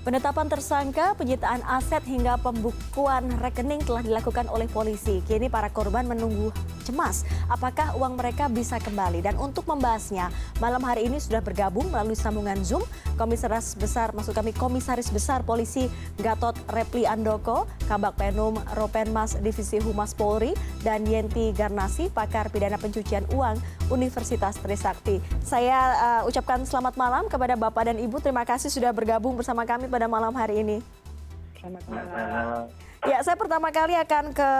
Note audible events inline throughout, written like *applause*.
Penetapan tersangka, penyitaan aset hingga pembukuan rekening telah dilakukan oleh polisi. Kini para korban menunggu cemas apakah uang mereka bisa kembali. Dan untuk membahasnya, malam hari ini sudah bergabung melalui sambungan Zoom Komisaris Besar, maksud kami Komisaris Besar Polisi Gatot Repli Andoko, Kabak Penum Ropenmas Divisi Humas Polri, dan Yenti Garnasi, pakar pidana pencucian uang Universitas Trisakti. Saya uh, ucapkan selamat malam kepada Bapak dan Ibu. Terima kasih sudah bergabung bersama kami pada malam hari ini. Selamat malam. Ya, saya pertama kali akan ke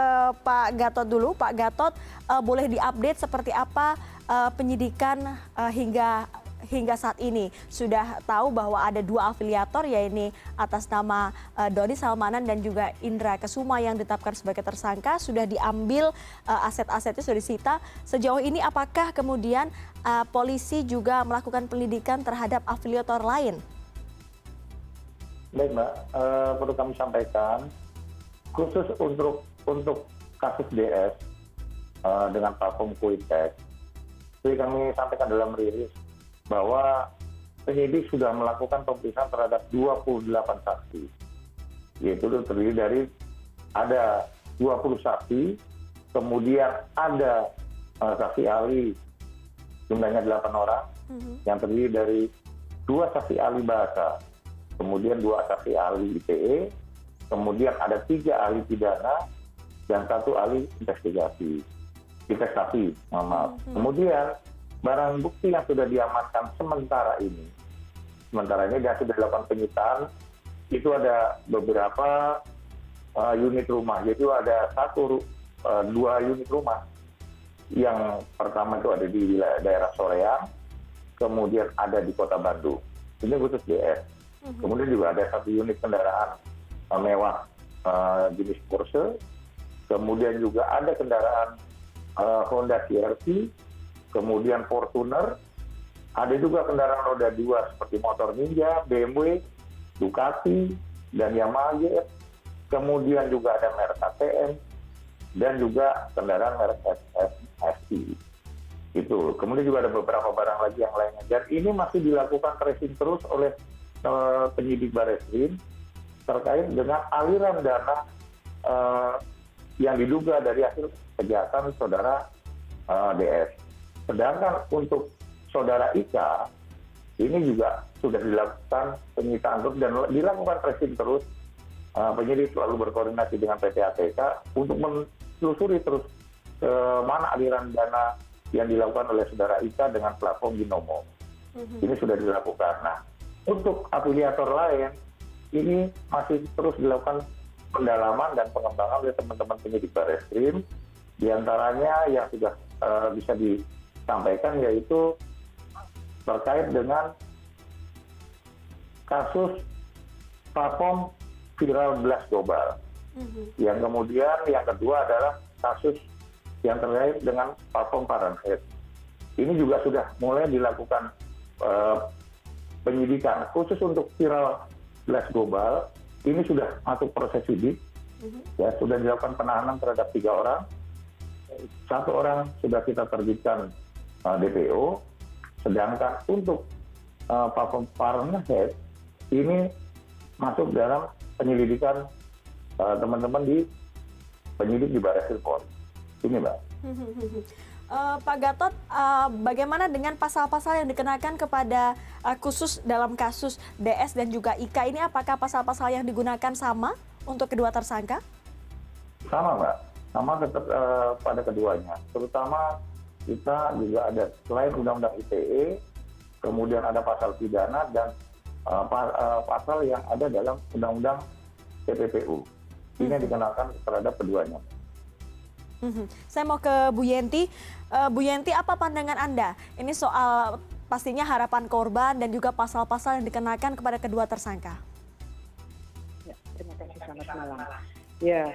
Pak Gatot dulu. Pak Gatot, uh, boleh diupdate seperti apa uh, penyidikan uh, hingga hingga saat ini sudah tahu bahwa ada dua afiliator yaitu atas nama uh, Doni Salmanan dan juga Indra Kesuma yang ditetapkan sebagai tersangka sudah diambil uh, aset-asetnya sudah disita. Sejauh ini apakah kemudian uh, polisi juga melakukan pendidikan terhadap afiliator lain? Baik Mbak, uh, perlu kami sampaikan khusus untuk untuk kasus DS uh, dengan platform Kuitek, jadi kami sampaikan dalam rilis bahwa penyidik sudah melakukan pemeriksaan terhadap 28 saksi, yaitu terdiri dari ada 20 saksi, kemudian ada uh, saksi ahli jumlahnya 8 orang, mm -hmm. yang terdiri dari dua saksi ahli bahasa, kemudian dua saksi ahli ite kemudian ada tiga ahli pidana dan satu ahli investigasi investasi maaf hmm. kemudian barang bukti yang sudah diamankan sementara ini sementara ini dan sudah dilakukan penyitaan itu ada beberapa uh, unit rumah jadi ada satu uh, dua unit rumah yang pertama itu ada di daerah Soreang kemudian ada di kota Bandung ini khusus DS Mhm. Kemudian juga ada satu unit kendaraan mewah uh, jenis Porsche kemudian juga ada kendaraan uh, Honda CR-V kemudian Fortuner ada juga kendaraan roda dua seperti motor Ninja, BMW, Ducati, dan Yamaha GF. Kemudian juga ada merek ATM dan juga kendaraan merek SI. Itu. Kemudian juga ada beberapa barang lagi yang lainnya. Dan ini masih dilakukan tracing terus oleh Eh, penyidik barreskrim terkait dengan aliran dana uh, yang diduga dari hasil kejahatan saudara uh, DS. Sedangkan untuk saudara Ika ini juga sudah dilakukan penyitaan terus dan dilakukan tracing terus. Uh, penyidik selalu berkoordinasi dengan PPATK untuk menelusuri terus uh, mana aliran dana yang dilakukan oleh saudara Ika dengan platform Binomo. Mm -hmm. Ini sudah dilakukan. Nah, untuk afiliator lain ini masih terus dilakukan pendalaman dan pengembangan oleh teman-teman penyidik barreskrim di antaranya yang sudah uh, bisa disampaikan yaitu terkait dengan kasus platform viral blast global. Mm-hmm. Yang kemudian yang kedua adalah kasus yang terkait dengan platform Fahrenheit. Ini juga sudah mulai dilakukan uh, penyidikan khusus untuk viral blast global ini sudah masuk proses sidik. Mhm. ya sudah dilakukan penahanan terhadap tiga orang. Satu orang sudah kita terbitkan uh, DPO sedangkan untuk uh, platform Fahrenheit ini masuk dalam penyelidikan uh, teman-teman di penyidik di Baris Krimpolri ini mbak uh, Pak Gatot, uh, bagaimana dengan pasal-pasal yang dikenakan kepada uh, khusus dalam kasus DS dan juga IKA ini? Apakah pasal-pasal yang digunakan sama untuk kedua tersangka? Sama, Mbak. Sama tetap uh, pada keduanya. Terutama kita juga ada selain Undang-Undang ITE, kemudian ada pasal pidana dan uh, pasal yang ada dalam Undang-Undang TPPU. Ini yang dikenakan terhadap keduanya. Mhm. Saya mau ke Bu Yenti. Uh, Bu Yenti, apa pandangan Anda? Ini soal pastinya harapan korban dan juga pasal-pasal yang dikenakan kepada kedua tersangka. Ya, terima kasih selamat malam. Ya,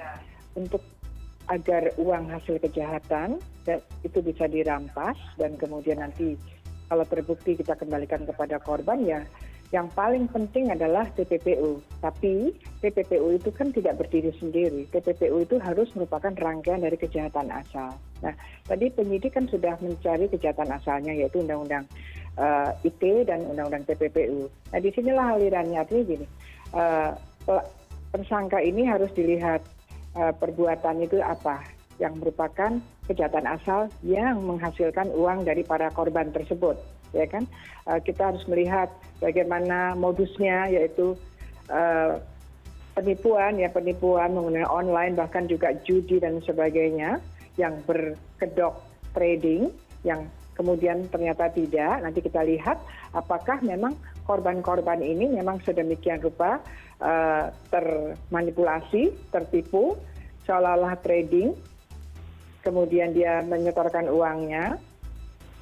untuk agar uang hasil kejahatan itu bisa dirampas dan kemudian nanti kalau terbukti kita kembalikan kepada korban ya yang paling penting adalah tppu tapi tppu itu kan tidak berdiri sendiri. Tppu itu harus merupakan rangkaian dari kejahatan asal. Nah tadi penyidik kan sudah mencari kejahatan asalnya yaitu undang undang uh, IT dan undang-undang TPPU. Nah di sinilah alirannya. Artinya gini, uh, tersangka ini harus dilihat uh, perbuatan itu apa yang merupakan kejahatan asal yang menghasilkan uang dari para korban tersebut ya kan? Uh, kita harus melihat bagaimana modusnya yaitu uh, penipuan ya penipuan menggunakan online bahkan juga judi dan sebagainya yang berkedok trading yang kemudian ternyata tidak. Nanti kita lihat apakah memang korban korban ini memang sedemikian rupa uh, termanipulasi tertipu seolah-olah trading. Kemudian dia menyetorkan uangnya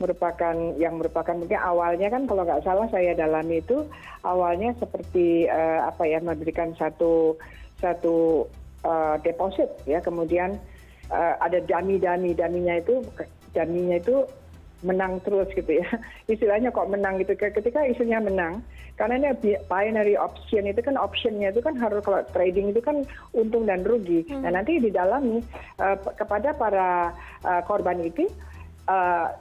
merupakan yang merupakan mungkin awalnya kan kalau nggak salah saya dalami itu awalnya seperti uh, apa ya memberikan satu satu uh, deposit ya. Kemudian uh, ada dami dami daminya itu daminya itu menang terus gitu ya. *laughs* Istilahnya kok menang gitu. Ketika isunya menang karena ini binary option itu kan optionnya itu kan harus kalau trading itu kan untung dan rugi. Nah hmm. nanti didalami uh, kepada para uh, korban itu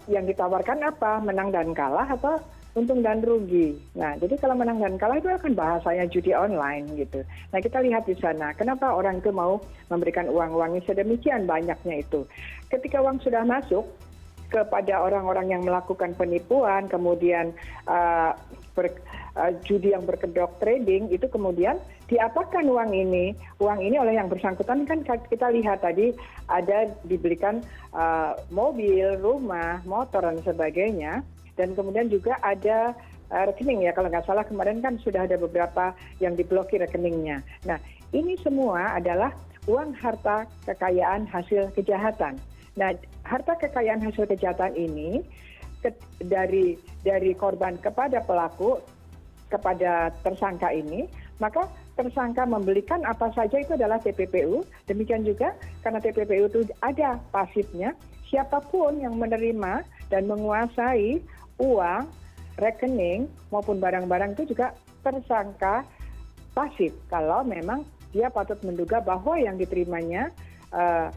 yang ditawarkan apa menang dan kalah atau untung dan rugi. Nah, jadi kalau menang dan kalah itu akan bahasanya judi online gitu. Nah, kita lihat di sana, kenapa orang itu mau memberikan uang-uangnya sedemikian banyaknya itu. Ketika uang sudah masuk kepada orang-orang yang melakukan penipuan, kemudian uh, judi yang berkedok trading, itu kemudian diapakan uang ini. Uang ini oleh yang bersangkutan. Kan kita lihat tadi ada dibelikan uh, mobil rumah motor dan sebagainya. Dan kemudian juga ada uh, rekening ya kalau nggak salah kemarin kan sudah ada beberapa yang diblokir rekeningnya. Nah ini semua adalah uang harta kekayaan hasil kejahatan. Nah harta kekayaan hasil kejahatan ini dari dari korban kepada pelaku kepada tersangka ini maka tersangka membelikan apa saja itu adalah tppu demikian juga karena tppu itu ada pasifnya siapa pun yang menerima dan menguasai uang rekening maupun barang barang itu juga tersangka pasif. Kalau memang dia patut menduga bahwa yang diterimanya uh,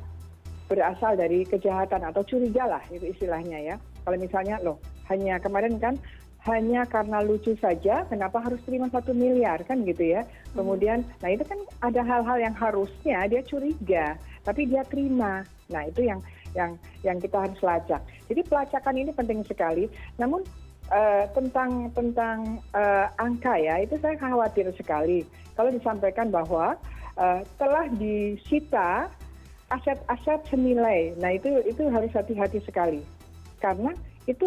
berasal dari kejahatan atau curiga lah itu istilahnya ya. Kalau misalnya loh hanya kemarin kan hanya karena lucu saja kenapa harus terima satu miliar kan gitu ya. Hmm. kemudian nah itu kan ada hal hal yang harusnya dia curiga tapi dia terima. Nah itu yang yang yang kita harus lacak. Jadi pelacakan ini penting sekali. Namun uh, tentang tentang uh, angka ya itu saya khawatir sekali. Kalau disampaikan bahwa uh, telah disita aset-aset senilai. Nah itu itu harus hati-hati sekali. Karena itu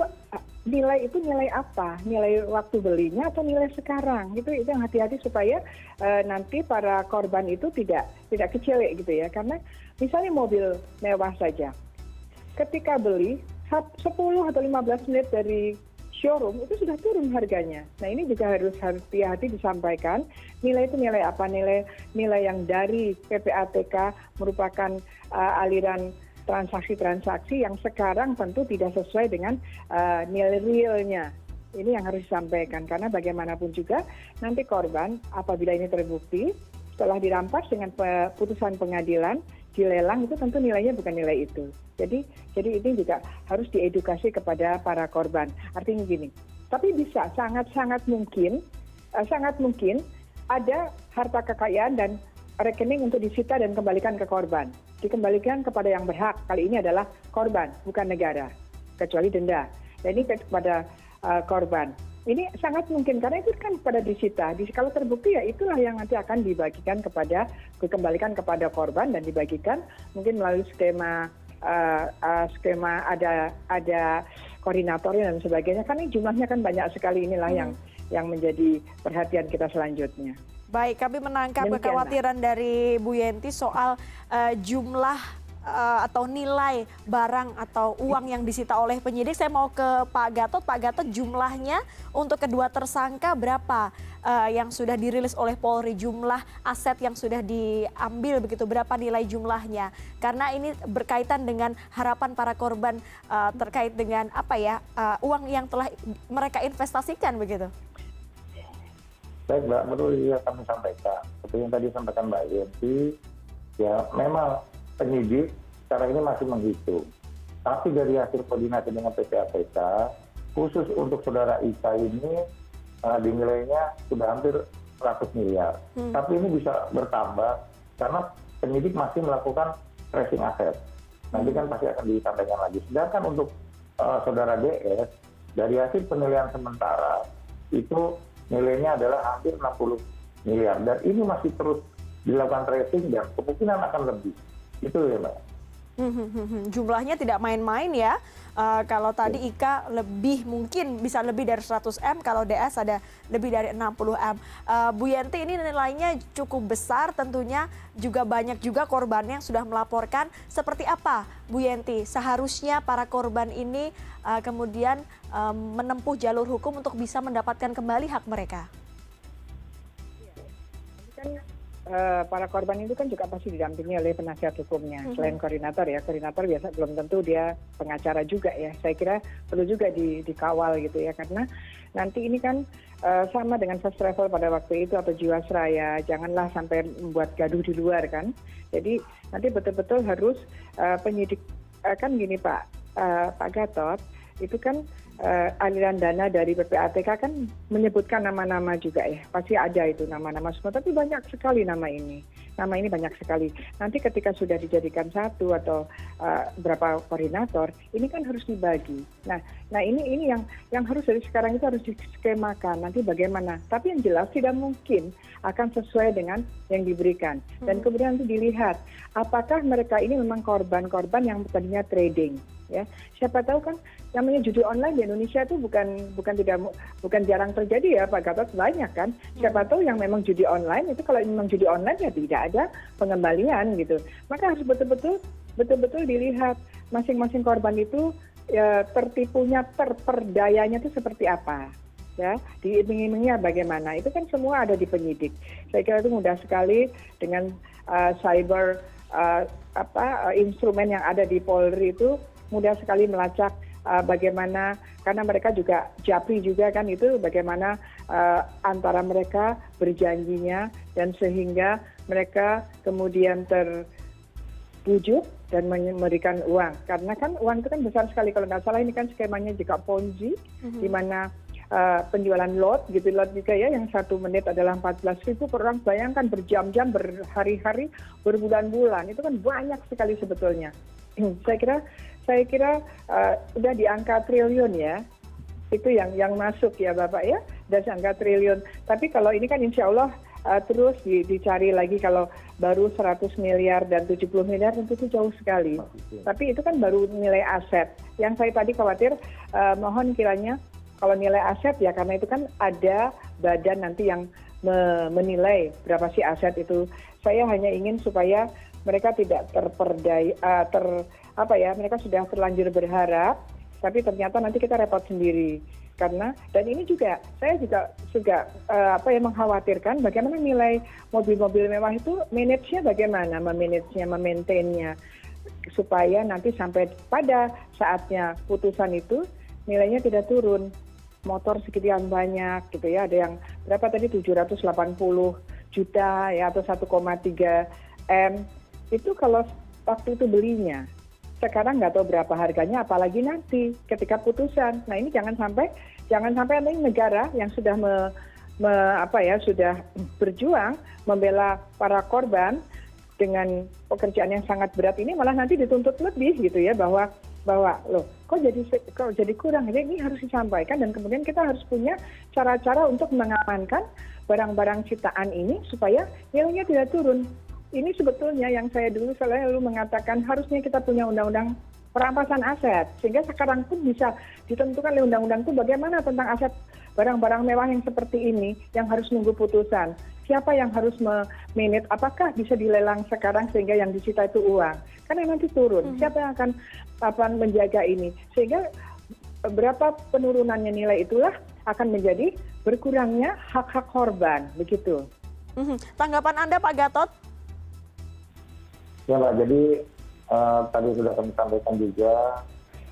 nilai itu nilai apa? Nilai waktu belinya atau nilai sekarang? Itu itu yang hati-hati supaya uh, nanti para korban itu tidak tidak kecil gitu ya. Karena misalnya mobil mewah saja ketika beli 10 atau 15 menit dari showroom itu sudah turun harganya. Nah ini juga harus hati-hati disampaikan nilai itu nilai apa? Nilai nilai yang dari PPATK merupakan uh, aliran transaksi transaksi yang sekarang tentu tidak sesuai dengan uh, nilai realnya. Ini yang harus disampaikan karena bagaimanapun juga nanti korban apabila ini terbukti setelah dirampas dengan putusan pengadilan dilelang itu tentu nilainya bukan nilai itu. Jadi jadi ini juga harus diedukasi kepada para korban. Artinya gini tapi bisa sangat sangat mungkin uh, sangat mungkin ada harta kekayaan dan rekening untuk disita dan kembalikan ke korban dikembalikan kepada yang berhak. Kali ini adalah korban bukan negara kecuali denda. Dan ini kepada uh, korban. Ini sangat mungkin karena itu kan pada disita. Kalau terbukti ya itulah yang nanti akan dibagikan kepada dikembalikan kepada korban dan dibagikan mungkin melalui skema uh, uh, skema ada ada koordinatornya dan sebagainya. Ini jumlahnya kan banyak sekali inilah hmm. yang yang menjadi perhatian kita selanjutnya baik kami menangkap kekhawatiran dari bu yenti soal uh, jumlah uh, atau nilai barang atau uang yang disita oleh penyidik. Saya mau ke pak gatot. Pak gatot jumlahnya untuk kedua tersangka berapa? Uh, yang sudah dirilis oleh polri? Jumlah aset yang sudah diambil begitu. Berapa nilai jumlahnya? Karena ini berkaitan dengan harapan para korban uh, terkait dengan apa ya uh, uang yang telah mereka investasikan begitu baik mbak perlu kami sampaikan seperti yang tadi sampaikan mbak Yenti ya memang penyidik sekarang ini masih menghitung tapi dari hasil koordinasi dengan ppatk khusus untuk saudara Ika ini uh, dinilainya sudah hampir 100 miliar. Hmm. Tapi ini bisa bertambah karena penyidik masih melakukan tracing aset. Nanti kan pasti akan disampaikan lagi. Sedangkan untuk uh, saudara DS, dari hasil penilaian sementara itu nilainya adalah hampir 60 miliar. Dan ini masih terus dilakukan tracing dan kemungkinan akan lebih. Itu ya Mbak. Hmm, hmm, hmm, Jumlahnya tidak main-main ya. Uh, kalau tadi iya. IKA lebih mungkin bisa lebih dari 100 M, kalau DS ada lebih dari 60 M. Uh, Bu Yenti ini nilainya cukup besar tentunya juga banyak juga korban yang sudah melaporkan. Seperti apa Bu Yenti seharusnya para korban ini uh, kemudian uh, menempuh jalur hukum untuk bisa mendapatkan kembali hak mereka? Iya. Eh, para korban itu kan juga pasti didampingi oleh penasihat hukumnya. Mm-hmm. selain koordinator ya koordinator biasa belum tentu dia pengacara juga ya. Saya kira perlu juga di, dikawal gitu ya karena nanti ini kan uh, sama dengan first travel pada waktu itu atau jiwasraya janganlah sampai membuat gaduh di luar kan. Jadi nanti betul-betul harus uh, penyidik uh, kan gini pak uh, pak Gatot itu kan aliran dana dari ppatk kan menyebutkan nama nama juga ya. Pasti ada itu nama nama semua tapi banyak sekali nama ini. Nama ini banyak sekali. Nanti ketika sudah dijadikan satu atau uh, berapa koordinator ini kan harus dibagi. Nah nah ini ini yang yang harus dari sekarang itu harus diskemakan. Nanti bagaimana? Tapi yang jelas tidak mungkin akan sesuai dengan yang diberikan. Dan hmm. kemudian nanti dilihat apakah mereka ini memang korban-korban yang tadinya trading ya? Siapa tahu kan namanya judi online di Indonesia itu bukan bukan tidak bukan jarang terjadi ya Pak Gatot. Banyak kan. Siapa tahu yang memang judi online itu kalau memang judi online ya tidak ada pengembalian gitu. Maka harus betul-betul betul-betul dilihat masing-masing korban itu ya, tertipunya terperdayanya itu seperti apa ya. Diiming-imingnya bagaimana. Itu kan semua ada di penyidik. Saya kira itu mudah sekali dengan uh, cyber uh, apa uh, instrumen yang ada di Polri itu mudah sekali melacak bagaimana karena mereka juga japri juga kan itu bagaimana uh, antara mereka berjanjinya dan sehingga mereka kemudian terbujuk dan memberikan uang. Karena kan uang itu kan besar sekali kalau nggak salah ini kan skemanya juga ponzi mm-hmm. di mana uh, penjualan lot gitu lot juga ya yang satu menit adalah 14 ribu per orang. Bayangkan berjam-jam berhari-hari berbulan-bulan itu kan banyak sekali sebetulnya. *clears throat* Saya kira saya kira uh, sudah di angka triliun ya. Itu yang yang masuk ya bapak ya. Dan angka triliun. Tapi kalau ini kan insya Allah uh, terus di, dicari lagi. Kalau baru 100 miliar dan 70 miliar tentu itu jauh sekali. Tapi itu kan baru nilai aset. Yang saya tadi khawatir uh, mohon kiranya kalau nilai aset ya karena itu kan ada badan nanti yang me menilai berapa sih aset itu. Saya hanya ingin supaya mereka tidak terperdaya ter apa ya mereka sudah terlanjur berharap tapi ternyata nanti kita repot sendiri. Karena dan ini juga saya juga juga uh, apa ya mengkhawatirkan bagaimana nilai mobil-mobil mewah itu manage-nya bagaimana memanage-nya memaintain-nya. Supaya nanti sampai pada saatnya putusan itu nilainya tidak turun. Motor sekian banyak gitu ya. Ada yang berapa tadi 780 juta ya atau 1,3 m. Itu kalau waktu itu belinya sekarang nggak tahu berapa harganya apalagi nanti ketika putusan. Nah ini jangan sampai jangan sampai ada negara yang sudah me, me, apa ya sudah berjuang membela para korban dengan pekerjaan yang sangat berat ini malah nanti dituntut lebih gitu ya bahwa bahwa loh kok jadi kok jadi kurang? Jadi ini harus disampaikan dan kemudian kita harus punya cara-cara untuk mengamankan barang-barang ciptaan ini supaya nilainya tidak turun ini sebetulnya yang saya dulu selalu mengatakan harusnya kita punya undang-undang perampasan aset sehingga sekarang pun bisa ditentukan oleh undang-undang itu bagaimana tentang aset barang-barang mewah yang seperti ini yang harus nunggu putusan siapa yang harus meminit apakah bisa dilelang sekarang sehingga yang disita itu uang kan yang nanti turun hmm. siapa yang akan apa menjaga ini sehingga berapa penurunannya nilai itulah akan menjadi berkurangnya hak-hak korban begitu. Hmm. Tanggapan Anda Pak Gatot? Ya mbak jadi uh, tadi sudah kami sampaikan juga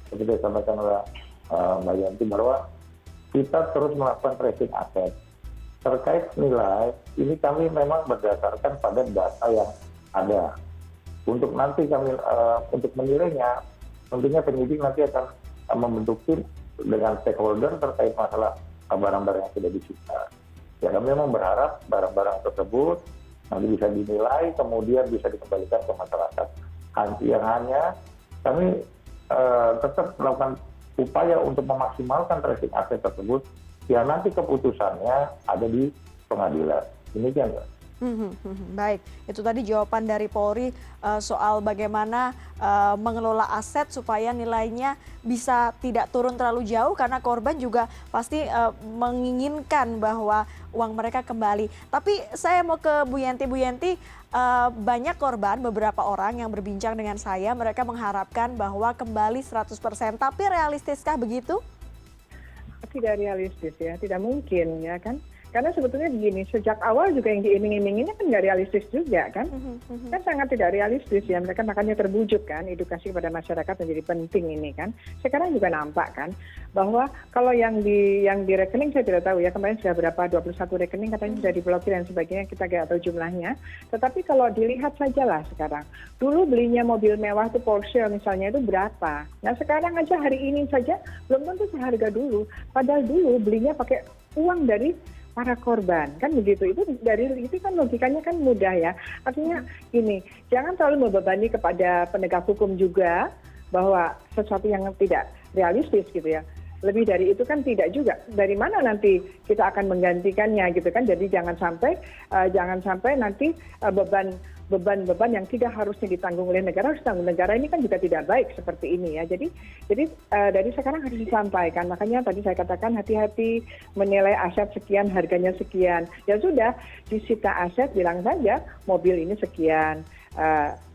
seperti disampaikan oleh uh, mbak yanti bahwa kita terus melakukan tracing aset. Terkait nilai ini kami memang berdasarkan pada data yang ada. Untuk nanti kami uh, untuk menilainya tentunya penyidik nanti akan membentuk tim dengan stakeholder terkait masalah barang-barang yang sudah disita. Ya kami memang berharap barang-barang tersebut nanti bisa dinilai kemudian bisa dikembalikan ke masyarakat. Yang hanya kami uh, tetap melakukan upaya untuk memaksimalkan tracing aset tersebut ya nanti keputusannya ada di pengadilan. Demikian, Mbak. Hmm, hmm, hmm, baik, itu tadi jawaban dari Polri uh, soal bagaimana uh, mengelola aset supaya nilainya bisa tidak turun terlalu jauh karena korban juga pasti uh, menginginkan bahwa uang mereka kembali. Tapi saya mau ke Bu Yanti, Bu Yanti uh, banyak korban, beberapa orang yang berbincang dengan saya, mereka mengharapkan bahwa kembali 100%. Tapi realistiskah begitu? Tidak realistis ya, tidak mungkin ya kan karena sebetulnya begini sejak awal juga yang diiming iminginnya kan nggak realistis juga kan? Mm-hmm. kan sangat tidak realistis ya mereka makanya terbujuk kan edukasi kepada masyarakat menjadi penting ini kan? Sekarang juga nampak kan bahwa kalau yang di yang di rekening saya tidak tahu ya kemarin sudah berapa 21 rekening katanya sudah diblokir dan sebagainya kita nggak tahu jumlahnya. Tetapi kalau dilihat saja lah sekarang dulu belinya mobil mewah itu Porsche misalnya itu berapa? Nah sekarang aja hari ini saja belum tentu seharga dulu. Padahal dulu belinya pakai uang dari para korban. Kan begitu. Itu dari itu kan logikanya kan mudah ya. Artinya ini jangan terlalu membebani kepada penegak hukum juga bahwa sesuatu yang tidak realistis gitu ya lebih dari itu kan tidak juga. Dari mana nanti kita akan menggantikannya gitu kan? Jadi jangan sampai uh, jangan sampai nanti uh, beban beban-beban yang tidak harusnya ditanggung oleh negara harus tanggung negara ini kan juga tidak baik seperti ini ya. Jadi jadi uh, dari sekarang harus disampaikan. Makanya tadi saya katakan hati-hati menilai aset sekian harganya sekian. Ya sudah disita aset bilang saja mobil ini sekian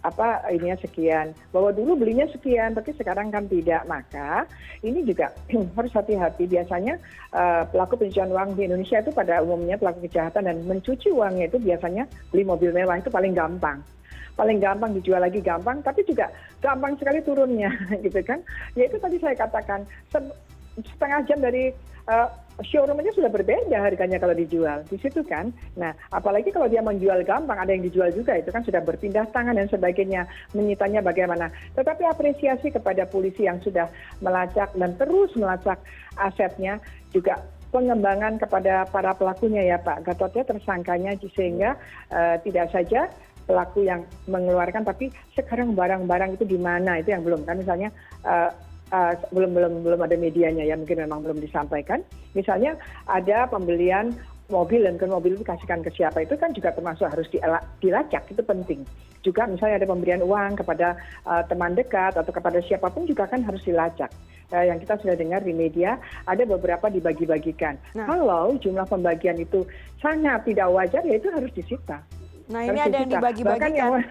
apa ininya sekian. Bahwa dulu belinya sekian tapi sekarang kan tidak. Maka ini juga *clears throat* harus hati-hati. Biasanya uh, pelaku pencucian uang di Indonesia itu pada umumnya pelaku kejahatan dan mencuci uangnya itu biasanya beli mobil mewah itu paling gampang. Paling gampang dijual lagi gampang tapi juga gampang sekali turunnya *laughs* gitu kan. Ya itu tadi saya katakan setengah jam dari uh, showroom aja sudah berbeda harganya kalau dijual. Di situ kan. Nah apalagi kalau dia menjual gampang ada yang dijual juga itu kan sudah berpindah tangan dan sebagainya menyitanya bagaimana. Tetapi apresiasi kepada polisi yang sudah melacak dan terus melacak asetnya juga pengembangan kepada para pelakunya ya Pak. Gatot ya tersangkanya sehingga uh, tidak saja pelaku yang mengeluarkan tapi sekarang barang-barang itu di mana itu yang belum. Kan misalnya uh, belum belum belum ada medianya ya mungkin memang belum disampaikan. Misalnya ada pembelian mobil dan mobil itu kasihkan ke siapa itu kan juga termasuk harus dilacak itu penting. Juga misalnya ada pemberian uang kepada uh, teman dekat atau kepada siapa pun juga kan harus dilacak. Uh, yang kita sudah dengar di media ada beberapa dibagi-bagikan. Nah. kalau jumlah pembagian itu sangat tidak wajar ya itu harus disita. Nah ini ada yang dibagi-bagikan.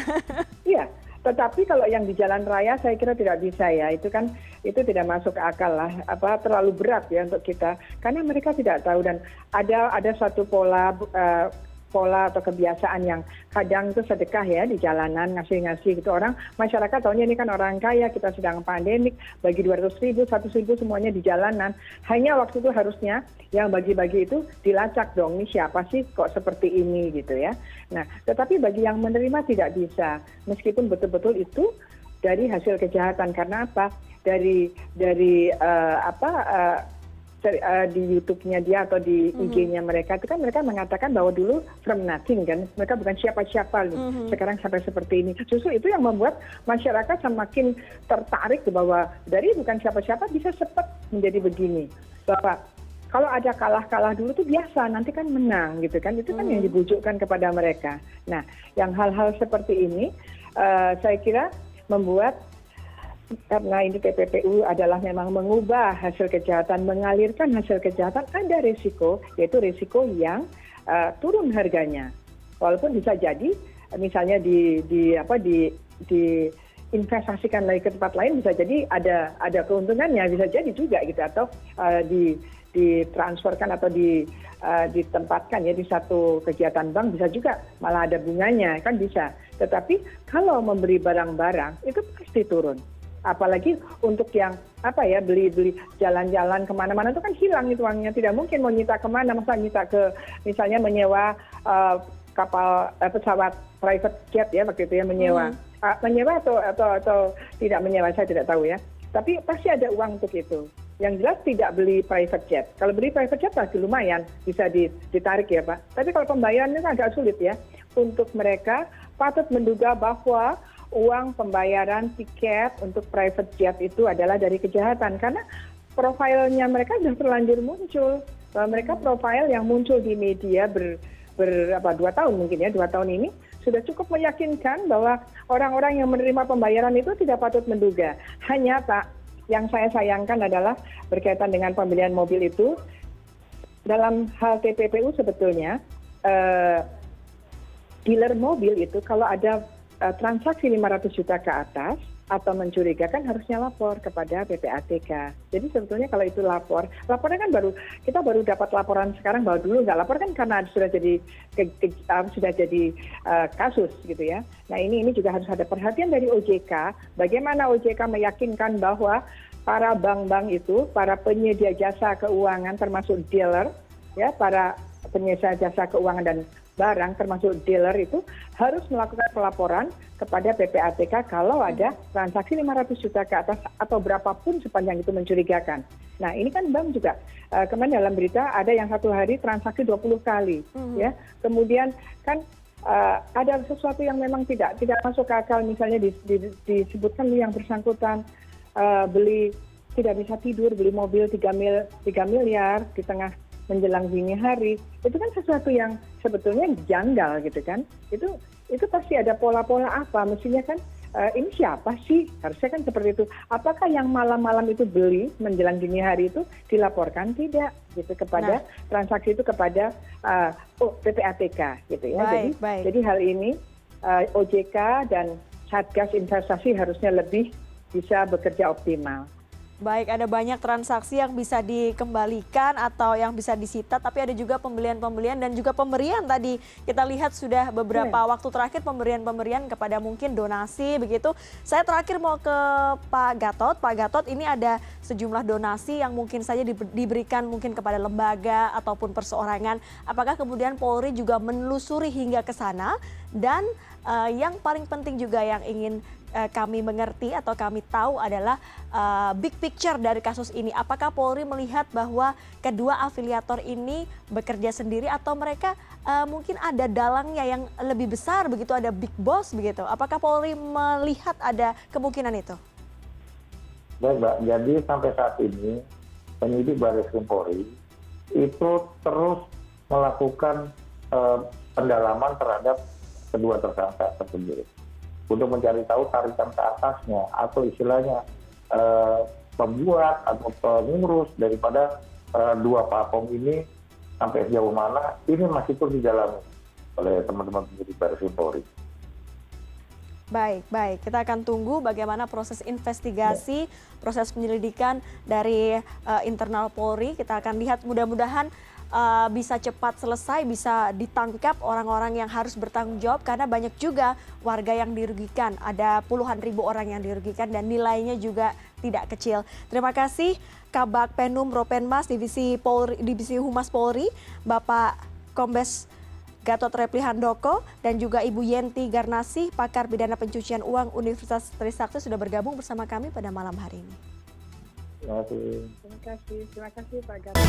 *laughs* iya tetapi kalau yang di jalan raya saya kira tidak bisa ya. Itu kan itu tidak masuk akal lah. Apa terlalu berat ya untuk kita. Karena mereka tidak tahu dan ada ada suatu pola uh, pola atau kebiasaan yang kadang itu sedekah ya di jalanan ngasih-ngasih gitu. Orang masyarakat tahunya ini kan orang kaya kita sedang pandemik bagi dua ratus ribu satu ribu semuanya di jalanan. Hanya waktu itu harusnya yang bagi-bagi itu dilacak dong ini siapa sih kok seperti ini? gitu ya. Nah tetapi bagi yang menerima tidak bisa. Meskipun betul-betul itu dari hasil kejahatan. Karena apa? Dari dari uh, apa uh, di YouTube-nya dia atau di mm-hmm. IG-nya mereka itu kan mereka mengatakan bahwa dulu from nothing kan mereka bukan siapa-siapa nih mm-hmm. sekarang sampai seperti ini justru itu yang membuat masyarakat semakin tertarik bahwa dari bukan siapa-siapa bisa cepat menjadi begini bahwa kalau ada kalah-kalah dulu tuh biasa nanti kan menang gitu kan itu kan mm. yang dibujukkan kepada mereka nah yang hal-hal seperti ini uh, saya kira membuat karena ini tppu adalah memang mengubah hasil kejahatan mengalirkan hasil kejahatan ada risiko yaitu risiko yang uh, turun harganya. Walaupun bisa jadi misalnya di di apa di di investasikan lagi ke tempat lain bisa jadi ada ada keuntungannya bisa jadi juga gitu. Atau uh, di ditransferkan atau di uh, ditempatkan ya di satu kegiatan bank bisa juga malah ada bunganya kan bisa. Tetapi kalau memberi barang-barang itu pasti turun apalagi untuk yang apa ya beli beli jalan-jalan ke mana-mana itu kan hilang itu uangnya tidak mungkin mau nyita ke mana masa nyita ke misalnya menyewa uh, kapal uh, pesawat private jet ya begitu ya menyewa hmm. uh, menyewa atau, atau atau tidak menyewa saya tidak tahu ya tapi pasti ada uang untuk itu yang jelas tidak beli private jet. Kalau beli private jet pasti lumayan bisa ditarik ya Pak. Tapi kalau pembayarannya kan agak sulit ya. Untuk mereka patut menduga bahwa uang pembayaran tiket untuk private jet itu adalah dari kejahatan karena profilnya mereka sudah terlanjur muncul. Mereka profil yang muncul di media ber, ber apa, dua tahun mungkin ya dua tahun ini sudah cukup meyakinkan bahwa orang-orang yang menerima pembayaran itu tidak patut menduga. Hanya Pak yang saya sayangkan adalah berkaitan dengan pembelian mobil itu dalam hal tppu sebetulnya eh, dealer mobil itu kalau ada eh, transaksi 500 juta ke atas atau mencurigakan harusnya lapor kepada ppatk jadi sebetulnya kalau itu lapor lapornya kan baru kita baru dapat laporan sekarang bahwa dulu nggak lapor kan karena sudah jadi uh, sudah jadi uh, kasus gitu ya. Nah ini ini juga harus ada perhatian dari ojk bagaimana ojk meyakinkan bahwa para bank-bank itu para penyedia jasa keuangan termasuk dealer ya para penyedia jasa keuangan dan barang termasuk dealer itu harus melakukan pelaporan kepada ppatk kalau ada transaksi 500 juta ke atas atau berapapun sepanjang itu mencurigakan. Nah ini kan bank juga uh, kemarin dalam berita ada yang satu hari transaksi 20 kali hmm. ya. Kemudian kan uh, ada sesuatu yang memang tidak tidak masuk akal misalnya di, di, disebutkan yang bersangkutan uh, beli tidak bisa tidur beli mobil 3 mil 3 miliar di tengah menjelang dini hari itu kan sesuatu yang sebetulnya janggal gitu kan. Itu itu pasti ada pola-pola apa? Mestinya kan uh, ini siapa sih? Harusnya kan seperti itu. Apakah yang malam-malam itu beli menjelang dini hari itu dilaporkan? Tidak gitu kepada nah. transaksi itu kepada uh, oh, PPATK gitu ya. Baik, jadi baik. jadi hal ini uh, eh, OJK dan Satgas Investasi harusnya lebih bisa bekerja optimal baik ada banyak transaksi yang bisa dikembalikan atau yang bisa disita tapi ada juga pembelian-pembelian dan juga pemberian tadi. Kita lihat sudah beberapa yeah. waktu terakhir pemberian-pemberian kepada mungkin donasi begitu. Saya terakhir mau ke Pak Gatot. Pak Gatot ini ada sejumlah donasi yang mungkin saja diberikan mungkin kepada lembaga ataupun perseorangan. Apakah kemudian Polri juga menelusuri hingga ke sana? Dan uh, yang paling penting juga yang ingin uh, kami mengerti atau kami tahu adalah uh, big picture dari kasus ini. Apakah Polri melihat bahwa kedua afiliator ini bekerja sendiri atau mereka uh, mungkin ada dalangnya yang lebih besar begitu, ada big boss begitu. Apakah Polri melihat ada kemungkinan itu? Baik, Mbak. Jadi sampai saat ini penyidik Baris Krim Polri itu terus melakukan uh, pendalaman terhadap kedua tersangka tersebut untuk mencari tahu tarikan ke atasnya atau istilahnya eh, pembuat atau pengurus daripada eh, dua platform ini sampai sejauh mana ini masih terus didalami oleh teman-teman penyidik Baris Polri. Baik, baik. Kita akan tunggu bagaimana proses investigasi, ya. proses penyelidikan dari uh, internal Polri. Kita akan lihat mudah-mudahan uh, bisa cepat selesai, bisa ditangkap orang-orang yang harus bertanggung jawab karena banyak juga warga yang dirugikan. Ada puluhan ribu orang yang dirugikan dan nilainya juga tidak kecil. Terima kasih Kabak Penum Ropenmas Divisi Polri, Divisi Humas Polri, Bapak Kombes Gatot Repli Handoko dan juga Ibu Yenti Garnasi, pakar pidana pencucian uang Universitas Trisakti sudah bergabung bersama kami pada malam hari ini. Terima kasih. Terima kasih, terima kasih Pak Gatot.